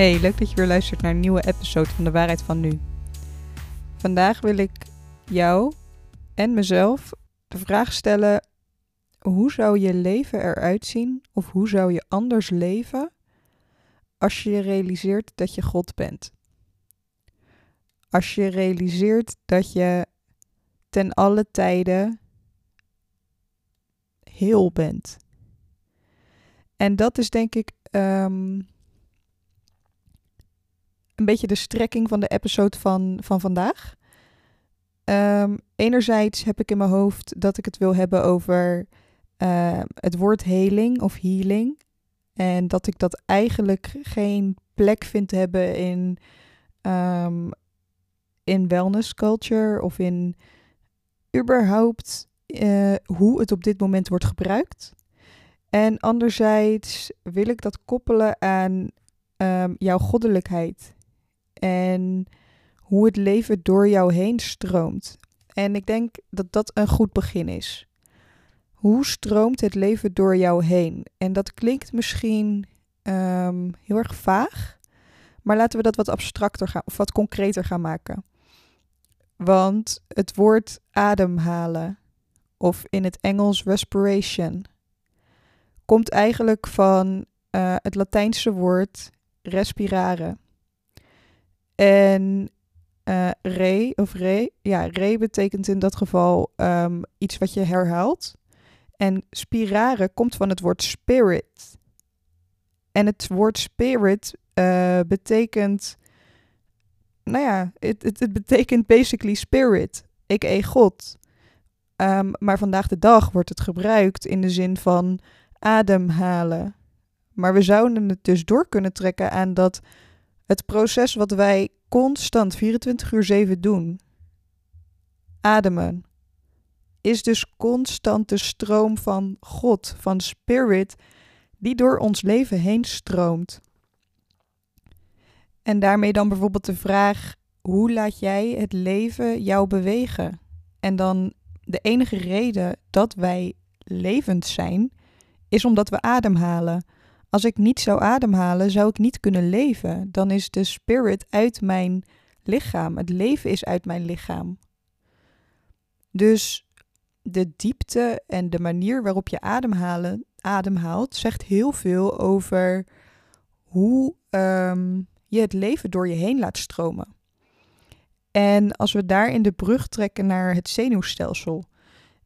Hey, leuk dat je weer luistert naar een nieuwe episode van De Waarheid van Nu. Vandaag wil ik jou en mezelf de vraag stellen: hoe zou je leven eruit zien of hoe zou je anders leven als je realiseert dat je God bent? Als je realiseert dat je ten alle tijden heel bent. En dat is denk ik ehm, een beetje de strekking van de episode van, van vandaag. Um, enerzijds heb ik in mijn hoofd dat ik het wil hebben over uh, het woord heling of healing. En dat ik dat eigenlijk geen plek vind hebben in, um, in wellness culture of in überhaupt uh, hoe het op dit moment wordt gebruikt. En anderzijds wil ik dat koppelen aan jouw goddelijkheid en hoe het leven door jou heen stroomt. En ik denk dat dat een goed begin is. Hoe stroomt het leven door jou heen? En dat klinkt misschien um, heel erg vaag, maar laten we dat wat abstracter gaan of wat concreter gaan maken. Want het woord ademhalen, of in het Engels respiration, komt eigenlijk van uh, het Latijnse woord respirare. En uh, re of re, ja, re betekent in dat geval um, iets wat je herhaalt. En spirare komt van het woord spirit. En het woord spirit uh, betekent, nou ja, het, betekent basically spirit, a.k.a. God. Um, maar vandaag de dag wordt het gebruikt in de zin van ademhalen. Maar we zouden het dus door kunnen trekken aan dat het proces wat wij constant 24 uur 7 doen, ademen, is dus constant de stroom van God, van Spirit, die door ons leven heen stroomt. En daarmee dan bijvoorbeeld de vraag: hoe laat jij het leven jou bewegen? En dan de enige reden dat wij levend zijn, is omdat we ademhalen. Als ik niet zou ademhalen, zou ik niet kunnen leven. Dan is de spirit uit mijn lichaam. Het leven is uit mijn lichaam. Dus de diepte en de manier waarop je ademhalen, ademhaalt, zegt heel veel over hoe um, je het leven door je heen laat stromen. En als we daar in de brug trekken naar het zenuwstelsel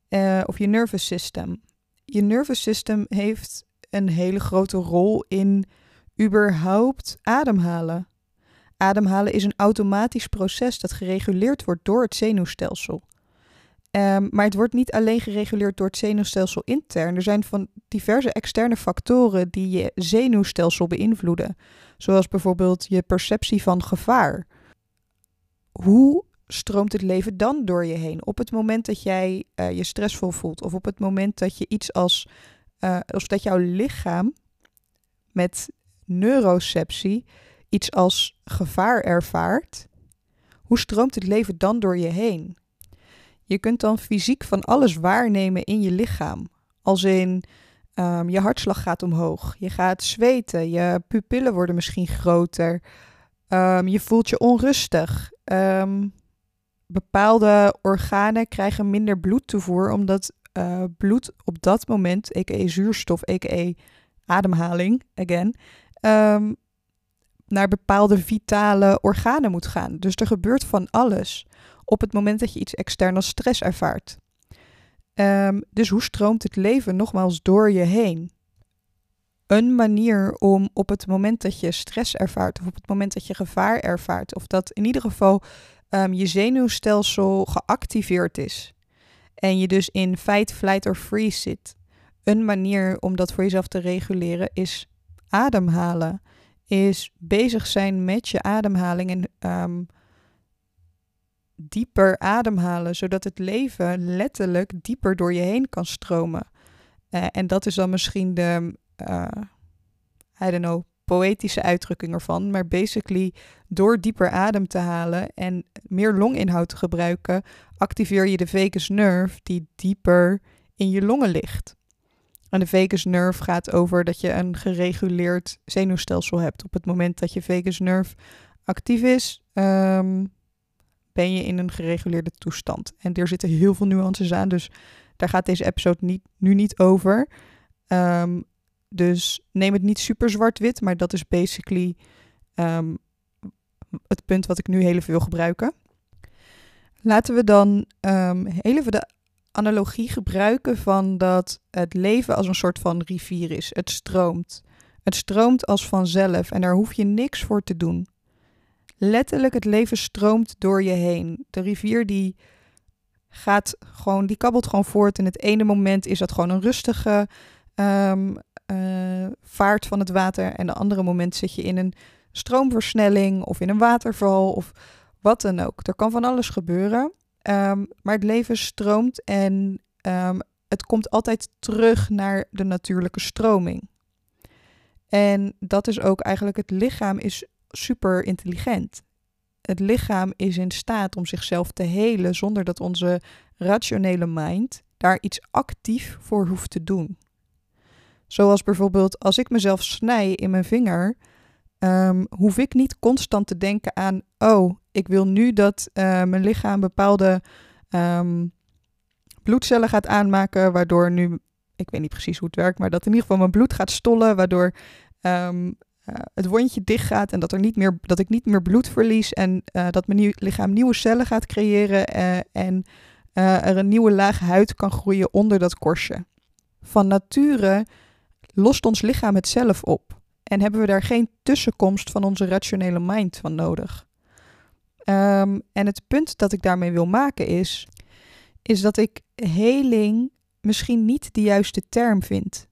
uh, of je nervous system. Je nervous system heeft een hele grote rol in überhaupt ademhalen. Ademhalen is een automatisch proces dat gereguleerd wordt door het zenuwstelsel. Um, maar het wordt niet alleen gereguleerd door het zenuwstelsel intern. Er zijn van diverse externe factoren die je zenuwstelsel beïnvloeden. Zoals bijvoorbeeld je perceptie van gevaar. Hoe stroomt het leven dan door je heen? Op het moment dat jij uh, je stressvol voelt, of op het moment dat je iets als uh, of dat jouw lichaam met neuroceptie iets als gevaar ervaart, hoe stroomt het leven dan door je heen? Je kunt dan fysiek van alles waarnemen in je lichaam. Als in um, je hartslag gaat omhoog, je gaat zweten, je pupillen worden misschien groter, um, je voelt je onrustig. Um, bepaalde organen krijgen minder bloedtoevoer omdat uh, bloed op dat moment, a.k.a. zuurstof, a.k.a. ademhaling, again, um, naar bepaalde vitale organen moet gaan. Dus er gebeurt van alles op het moment dat je iets extern als stress ervaart. Um, dus hoe stroomt het leven nogmaals door je heen? Een manier om op het moment dat je stress ervaart, of op het moment dat je gevaar ervaart, of dat in ieder geval um, je zenuwstelsel geactiveerd is, en je dus in fight, flight or freeze zit. Een manier om dat voor jezelf te reguleren is ademhalen. Is bezig zijn met je ademhaling en um, dieper ademhalen, zodat het leven letterlijk dieper door je heen kan stromen. Uh, en dat is dan misschien de, uh, I don't know, poëtische uitdrukking ervan. Maar basically, door dieper adem te halen en meer longinhoud te gebruiken, activeer je de vagus nerve die dieper in je longen ligt. En de vagus nerve gaat over dat je een gereguleerd zenuwstelsel hebt. Op het moment dat je vagus nerve actief is, ehm, ben je in een gereguleerde toestand. En er zitten heel veel nuances aan, dus daar gaat deze episode niet, nu niet over. Ehm, dus neem het niet super zwart-wit, maar dat is basically ehm, het punt wat ik nu heel even wil gebruiken. Laten we dan um, even de analogie gebruiken van dat het leven als een soort van rivier is. Het stroomt. Het stroomt als vanzelf en daar hoef je niks voor te doen. Letterlijk, het leven stroomt door je heen. De rivier die gaat gewoon, die kabbelt gewoon voort. In het ene moment is dat gewoon een rustige um, vaart van het water. En de andere moment zit je in een stroomversnelling of in een waterval of wat dan ook. Er kan van alles gebeuren. Um, maar het leven stroomt en um, het komt altijd terug naar de natuurlijke stroming. En dat is ook eigenlijk het lichaam is super intelligent. Het lichaam is in staat om zichzelf te helen zonder dat onze rationele mind daar iets actief voor hoeft te doen. Zoals bijvoorbeeld als ik mezelf snij in mijn vinger, um, hoef ik niet constant te denken aan, oh, ik wil nu dat uh, mijn lichaam bepaalde um, bloedcellen gaat aanmaken, waardoor nu, ik weet niet precies hoe het werkt, maar dat in ieder geval mijn bloed gaat stollen, waardoor um, uh, het wondje dicht gaat en dat, er niet meer, dat ik niet meer bloed verlies en uh, dat mijn lichaam nieuwe cellen gaat creëren en er een nieuwe laag huid kan groeien onder dat korstje. Van nature lost ons lichaam het zelf op. En hebben we daar geen tussenkomst van onze rationele mind van nodig. Um, en het punt dat ik daarmee wil maken is, is dat ik heling misschien niet de juiste term vind.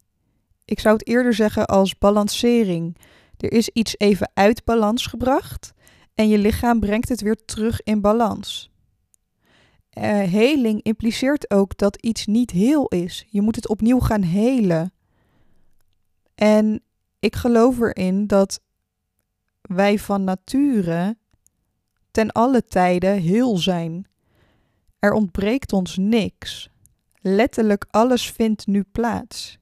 Ik zou het eerder zeggen als balancering. Er is iets even uit balans gebracht en je lichaam brengt het weer terug in balans. Uh, heling impliceert ook dat iets niet heel is. Je moet het opnieuw gaan helen. En ik geloof erin dat wij van nature ten alle tijden heel zijn. Er ontbreekt ons niks. Letterlijk alles vindt nu plaats.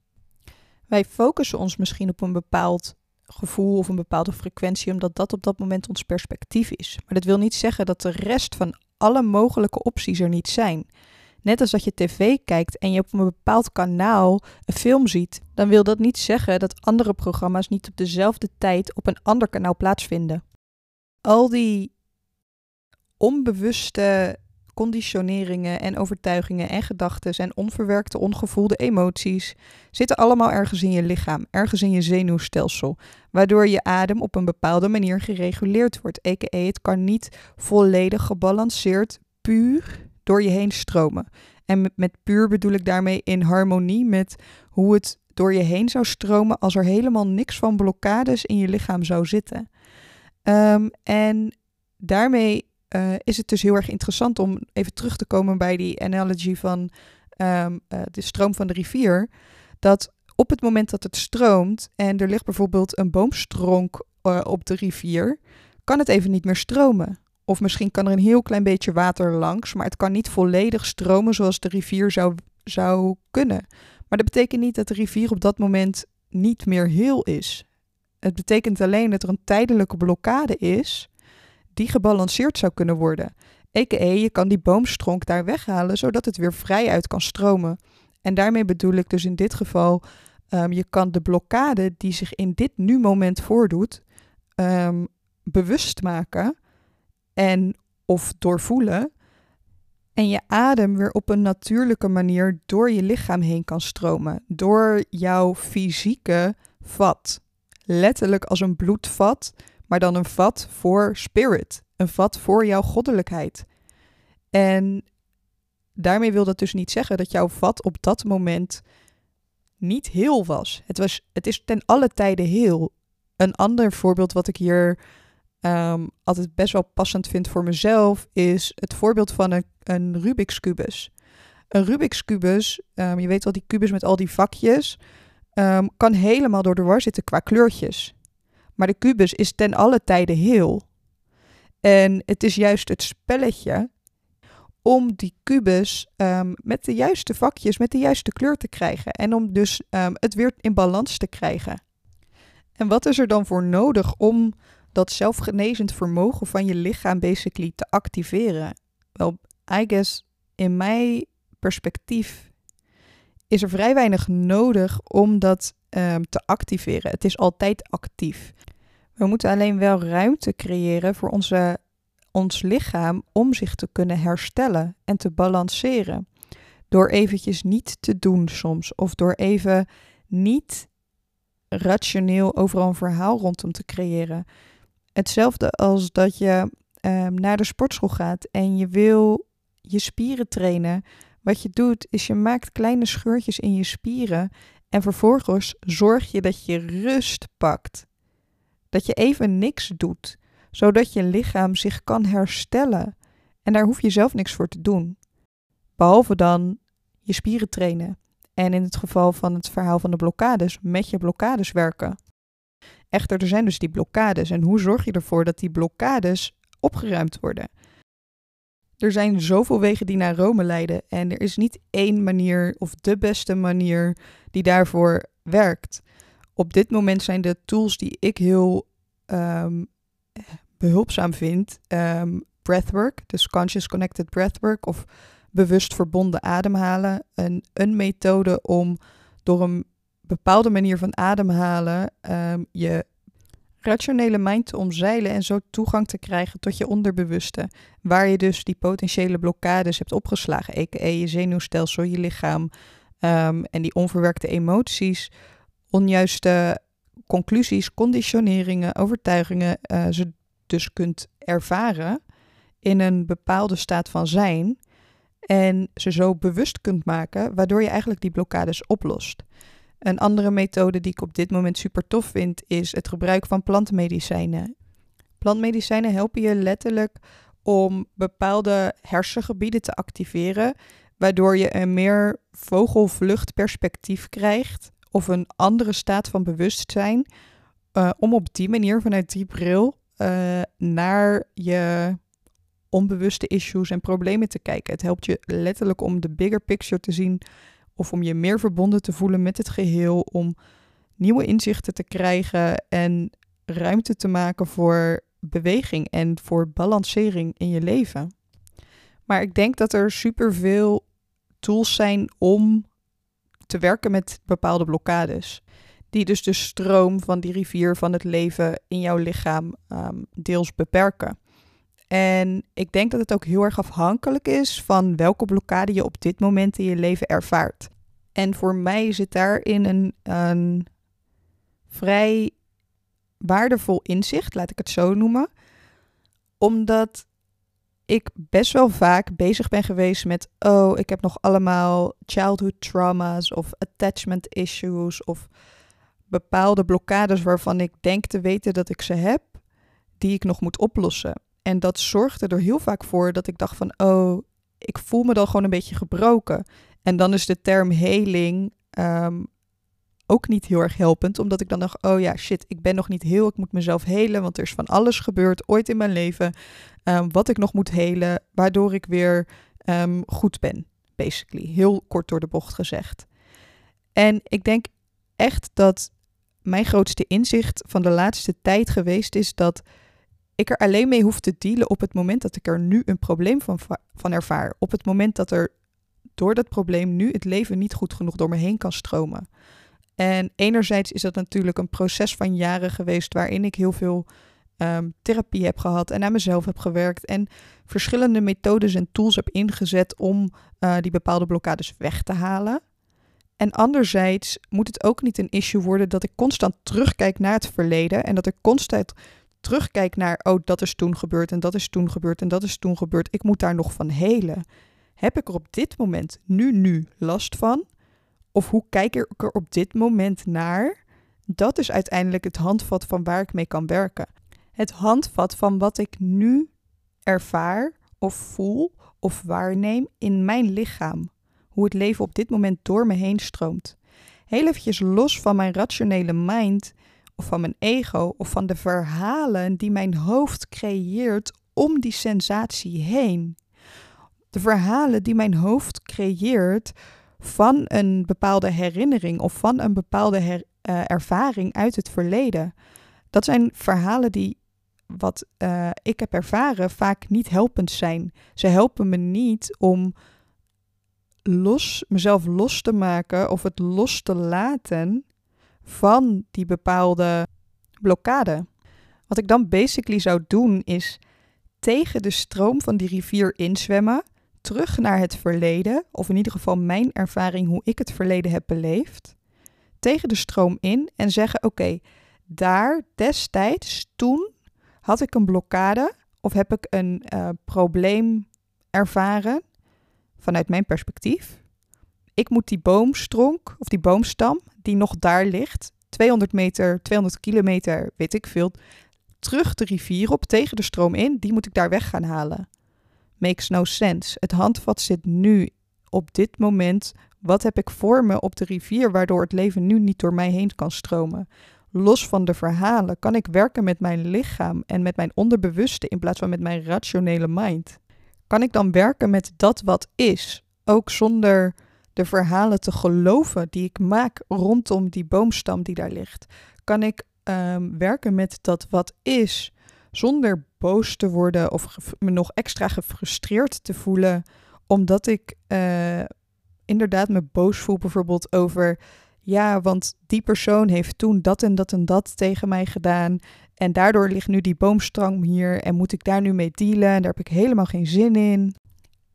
Wij focussen ons misschien op een bepaald gevoel of een bepaalde frequentie, omdat dat op dat moment ons perspectief is. Maar dat wil niet zeggen dat de rest van alle mogelijke opties er niet zijn. Net als dat je tv kijkt en je op een bepaald kanaal een film ziet, dan wil dat niet zeggen dat andere programma's niet op dezelfde tijd op een ander kanaal plaatsvinden. Al die onbewuste conditioneringen en overtuigingen en gedachten en onverwerkte, ongevoelde emoties zitten allemaal ergens in je lichaam, ergens in je zenuwstelsel, waardoor je adem op een bepaalde manier gereguleerd wordt. A.k.a. het kan niet volledig gebalanceerd, puur door je heen stromen. En met, puur bedoel ik daarmee in harmonie met hoe het door je heen zou stromen als er helemaal niks van blokkades in je lichaam zou zitten. Um, en daarmee uh, is het dus heel erg interessant om even terug te komen bij die analogy van um, uh, de stroom van de rivier. Dat op het moment dat het stroomt en er ligt bijvoorbeeld een boomstronk uh, op de rivier, kan het even niet meer stromen. Of misschien kan er een heel klein beetje water langs, maar het kan niet volledig stromen zoals de rivier zou, zou kunnen. Maar dat betekent niet dat de rivier op dat moment niet meer heel is. Het betekent alleen dat er een tijdelijke blokkade is die gebalanceerd zou kunnen worden. A.k.a. je kan die boomstronk daar weghalen zodat het weer vrij uit kan stromen. En daarmee bedoel ik dus in dit geval, um, je kan de blokkade die zich in dit nu moment voordoet, um, bewust maken en of doorvoelen. En je adem weer op een natuurlijke manier door je lichaam heen kan stromen. Door jouw fysieke vat. Letterlijk als een bloedvat, maar dan een vat voor spirit. Een vat voor jouw goddelijkheid. En daarmee wil dat dus niet zeggen dat jouw vat op dat moment niet heel was. Het, was, het is ten alle tijde heel. Een ander voorbeeld wat ik hier um, altijd best wel passend vind voor mezelf, is het voorbeeld van een, een Rubik's kubus. Een Rubik's kubus, um, je weet wel die kubus met al die vakjes, um, kan helemaal door de war zitten qua kleurtjes. Maar de kubus is ten alle tijde heel. En het is juist het spelletje om die kubus ehm, met de juiste vakjes, met de juiste kleur te krijgen. En om dus ehm, het weer in balans te krijgen. En wat is er dan voor nodig om dat zelfgenezend vermogen van je lichaam basically te activeren? Wel, I guess in mijn perspectief is er vrij weinig nodig om dat um, te activeren. Het is altijd actief. We moeten alleen wel ruimte creëren voor onze, ons lichaam om zich te kunnen herstellen en te balanceren. Door eventjes niet te doen soms, of door even niet rationeel overal een verhaal rondom te creëren. Hetzelfde als dat je um, naar de sportschool gaat en je wil je spieren trainen. Wat je doet is je maakt kleine scheurtjes in je spieren en vervolgens zorg je dat je rust pakt. Dat je even niks doet, zodat je lichaam zich kan herstellen. En daar hoef je zelf niks voor te doen. Behalve dan je spieren trainen. En in het geval van het verhaal van de blokkades, met je blokkades werken. Echter, er zijn dus die blokkades. En hoe zorg je ervoor dat die blokkades opgeruimd worden? Er zijn zoveel wegen die naar Rome leiden. En er is niet één manier of de beste manier die daarvoor werkt. Op dit moment zijn de tools die ik heel um, behulpzaam vind, um, breathwork, dus conscious connected breathwork of bewust verbonden ademhalen. Een, een methode om door een bepaalde manier van ademhalen um, je rationele mind te omzeilen en zo toegang te krijgen tot je onderbewuste, waar je dus die potentiële blokkades hebt opgeslagen, a.k.a. je zenuwstelsel, je lichaam en die onverwerkte emoties, onjuiste conclusies, conditioneringen, overtuigingen, uh, ze dus kunt ervaren in een bepaalde staat van zijn en ze zo bewust kunt maken, waardoor je eigenlijk die blokkades oplost. Een andere methode die ik op dit moment super tof vind, is het gebruik van plantmedicijnen. Plantmedicijnen helpen je letterlijk om bepaalde hersengebieden te activeren, waardoor je een meer vogelvluchtperspectief krijgt of een andere staat van bewustzijn, uh, om op die manier vanuit die bril uh, naar je onbewuste issues en problemen te kijken. Het helpt je letterlijk om de bigger picture te zien of om je meer verbonden te voelen met het geheel, om nieuwe inzichten te krijgen en ruimte te maken voor beweging en voor balancering in je leven. Maar ik denk dat er superveel tools zijn om te werken met bepaalde blokkades. Die dus de stroom van die rivier van het leven in jouw lichaam um, deels beperken. En ik denk dat het ook heel erg afhankelijk is van welke blokkade je op dit moment in je leven ervaart. En voor mij zit daarin een, een vrij waardevol inzicht, laat ik het zo noemen. Omdat ik best wel vaak bezig ben geweest met, oh, ik heb nog allemaal childhood trauma's of attachment issues of bepaalde blokkades waarvan ik denk te weten dat ik ze heb, die ik nog moet oplossen. En dat zorgde er heel vaak voor dat ik dacht van, oh, ik voel me dan gewoon een beetje gebroken. En dan is de term heling um, ook niet heel erg helpend, omdat ik dan dacht, oh ja, shit, ik ben nog niet heel, ik moet mezelf helen, want er is van alles gebeurd ooit in mijn leven, um, wat ik nog moet helen, waardoor ik weer um, goed ben, basically. Heel kort door de bocht gezegd. En ik denk echt dat mijn grootste inzicht van de laatste tijd geweest is dat ik er alleen mee hoef te dealen op het moment dat ik er nu een probleem van, van ervaar. Op het moment dat er door dat probleem nu het leven niet goed genoeg door me heen kan stromen. En enerzijds is dat natuurlijk een proces van jaren geweest waarin ik heel veel um, therapie heb gehad en aan mezelf heb gewerkt en verschillende methodes en tools heb ingezet om uh, die bepaalde blokkades weg te halen. En anderzijds moet het ook niet een issue worden dat ik constant terugkijk naar het verleden en dat ik constant terugkijk naar, oh, dat is toen gebeurd en dat is toen gebeurd en dat is toen gebeurd. Ik moet daar nog van helen. Heb ik er op dit moment nu, nu last van? Of hoe kijk ik er op dit moment naar? Dat is uiteindelijk het handvat van waar ik mee kan werken. Het handvat van wat ik nu ervaar of voel of waarneem in mijn lichaam. Hoe het leven op dit moment door me heen stroomt. Heel eventjes los van mijn rationele mind of van mijn ego of van de verhalen die mijn hoofd creëert om die sensatie heen. De verhalen die mijn hoofd creëert van een bepaalde herinnering of van een bepaalde uh, ervaring uit het verleden. Dat zijn verhalen die, wat uh, ik heb ervaren, vaak niet helpend zijn. Ze helpen me niet om los, mezelf los te maken of het los te laten van die bepaalde blokkade. Wat ik dan basically zou doen is tegen de stroom van die rivier inzwemmen, terug naar het verleden, of in ieder geval mijn ervaring hoe ik het verleden heb beleefd, tegen de stroom in en zeggen: Oké, daar destijds, toen had ik een blokkade of heb ik een uh, probleem ervaren vanuit mijn perspectief. Ik moet die boomstronk of die boomstam die nog daar ligt, 200 meter, 200 kilometer, weet ik veel, terug de rivier op tegen de stroom in, die moet ik daar weg gaan halen. Makes no sense. Het handvat zit nu op dit moment. Wat heb ik voor me op de rivier waardoor het leven nu niet door mij heen kan stromen? Los van de verhalen kan ik werken met mijn lichaam en met mijn onderbewuste in plaats van met mijn rationele mind. Kan ik dan werken met dat wat is, ook zonder de verhalen te geloven die ik maak rondom die boomstam die daar ligt? Kan ik um, werken met dat wat is, zonder boos te worden of me nog extra gefrustreerd te voelen, omdat ik uh, inderdaad me boos voel bijvoorbeeld over, ja, want die persoon heeft toen dat en dat en dat tegen mij gedaan. En daardoor ligt nu die boomstrang hier en moet ik daar nu mee dealen en daar heb ik helemaal geen zin in.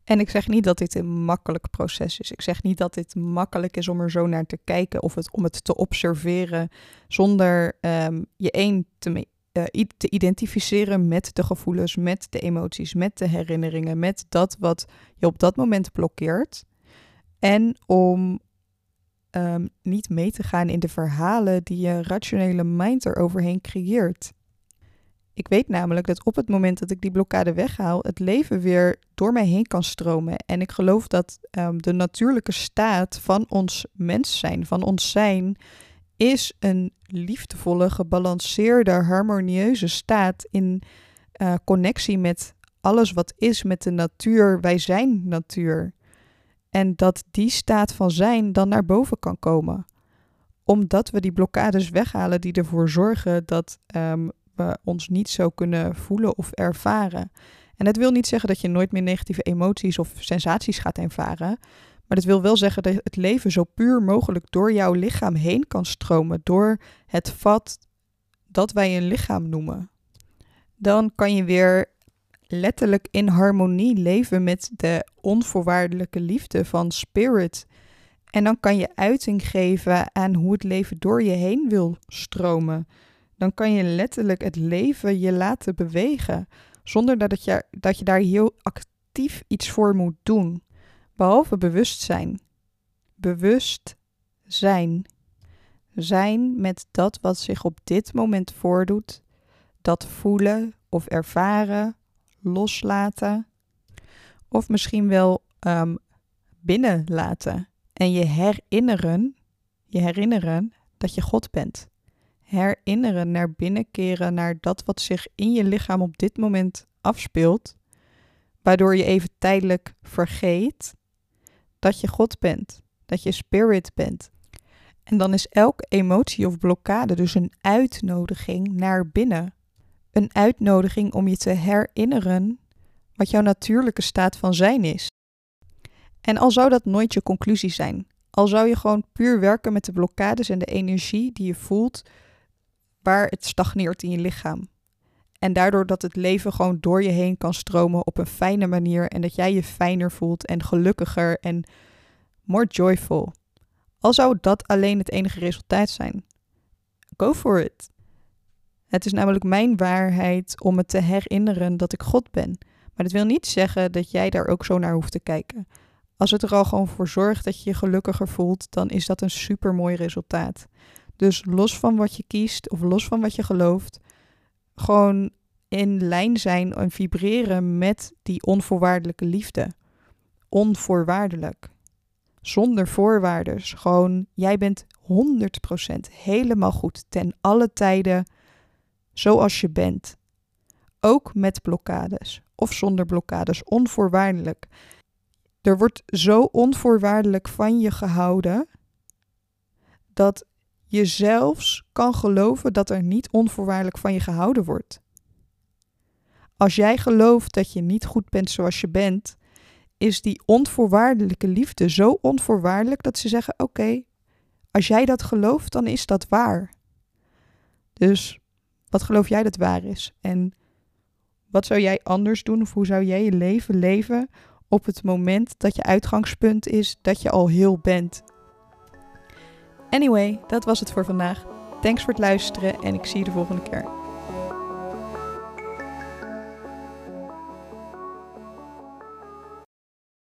En ik zeg niet dat dit een makkelijk proces is. Ik zeg niet dat dit makkelijk is om er zo naar te kijken of om het te observeren zonder um, je één te, uh, te identificeren met de gevoelens, met de emoties, met de herinneringen, met dat wat je op dat moment blokkeert. En om um, niet mee te gaan in de verhalen die je rationele mind eroverheen creëert. Ik weet namelijk dat op het moment dat ik die blokkade weghaal, het leven weer door mij heen kan stromen. En ik geloof dat um, de natuurlijke staat van ons mens zijn, van ons zijn, is een liefdevolle, gebalanceerde, harmonieuze staat in uh, connectie met alles wat is, met de natuur. Wij zijn natuur. En dat die staat van zijn dan naar boven kan komen. Omdat we die blokkades weghalen die ervoor zorgen dat um, we ons niet zo kunnen voelen of ervaren. En dat wil niet zeggen dat je nooit meer negatieve emoties of sensaties gaat ervaren. Maar dat wil wel zeggen dat het leven zo puur mogelijk door jouw lichaam heen kan stromen. Door het vat dat wij een lichaam noemen. Dan kan je weer letterlijk in harmonie leven met de onvoorwaardelijke liefde van spirit. En dan kan je uiting geven aan hoe het leven door je heen wil stromen dan kan je letterlijk het leven je laten bewegen. Zonder dat je, dat je daar heel actief iets voor moet doen. Behalve bewustzijn. Bewust zijn. Zijn met dat wat zich op dit moment voordoet. Dat voelen of ervaren, loslaten. Of misschien wel um, binnenlaten. En je herinneren, je herinneren dat je God bent herinneren, naar binnenkeren, naar dat wat zich in je lichaam op dit moment afspeelt, waardoor je even tijdelijk vergeet dat je God bent, dat je spirit bent. En dan is elke emotie of blokkade dus een uitnodiging naar binnen. Een uitnodiging om je te herinneren wat jouw natuurlijke staat van zijn is. En al zou dat nooit je conclusie zijn, al zou je gewoon puur werken met de blokkades en de energie die je voelt waar het stagneert in je lichaam. En daardoor dat het leven gewoon door je heen kan stromen op een fijne manier en dat jij je fijner voelt en gelukkiger en more joyful. Al zou dat alleen het enige resultaat zijn. Go for it. Het is namelijk mijn waarheid om me te herinneren dat ik God ben. Maar dat wil niet zeggen dat jij daar ook zo naar hoeft te kijken. Als het er al gewoon voor zorgt dat je je gelukkiger voelt, dan is dat een super mooi resultaat. Dus los van wat je kiest of los van wat je gelooft, gewoon in lijn zijn en vibreren met die onvoorwaardelijke liefde. Onvoorwaardelijk. Zonder voorwaarden. Gewoon, jij bent 100% helemaal goed ten alle tijden zoals je bent. Ook met blokkades of zonder blokkades, onvoorwaardelijk. Er wordt zo onvoorwaardelijk van je gehouden dat je zelfs kan geloven dat er niet onvoorwaardelijk van je gehouden wordt. Als jij gelooft dat je niet goed bent zoals je bent, is die onvoorwaardelijke liefde zo onvoorwaardelijk dat ze zeggen: Oké, als jij dat gelooft, dan is dat waar. Dus wat geloof jij dat waar is? En wat zou jij anders doen of hoe zou jij je leven leven op het moment dat je uitgangspunt is dat je al heel bent? Anyway, dat was het voor vandaag. Thanks voor het luisteren en ik zie je de volgende keer.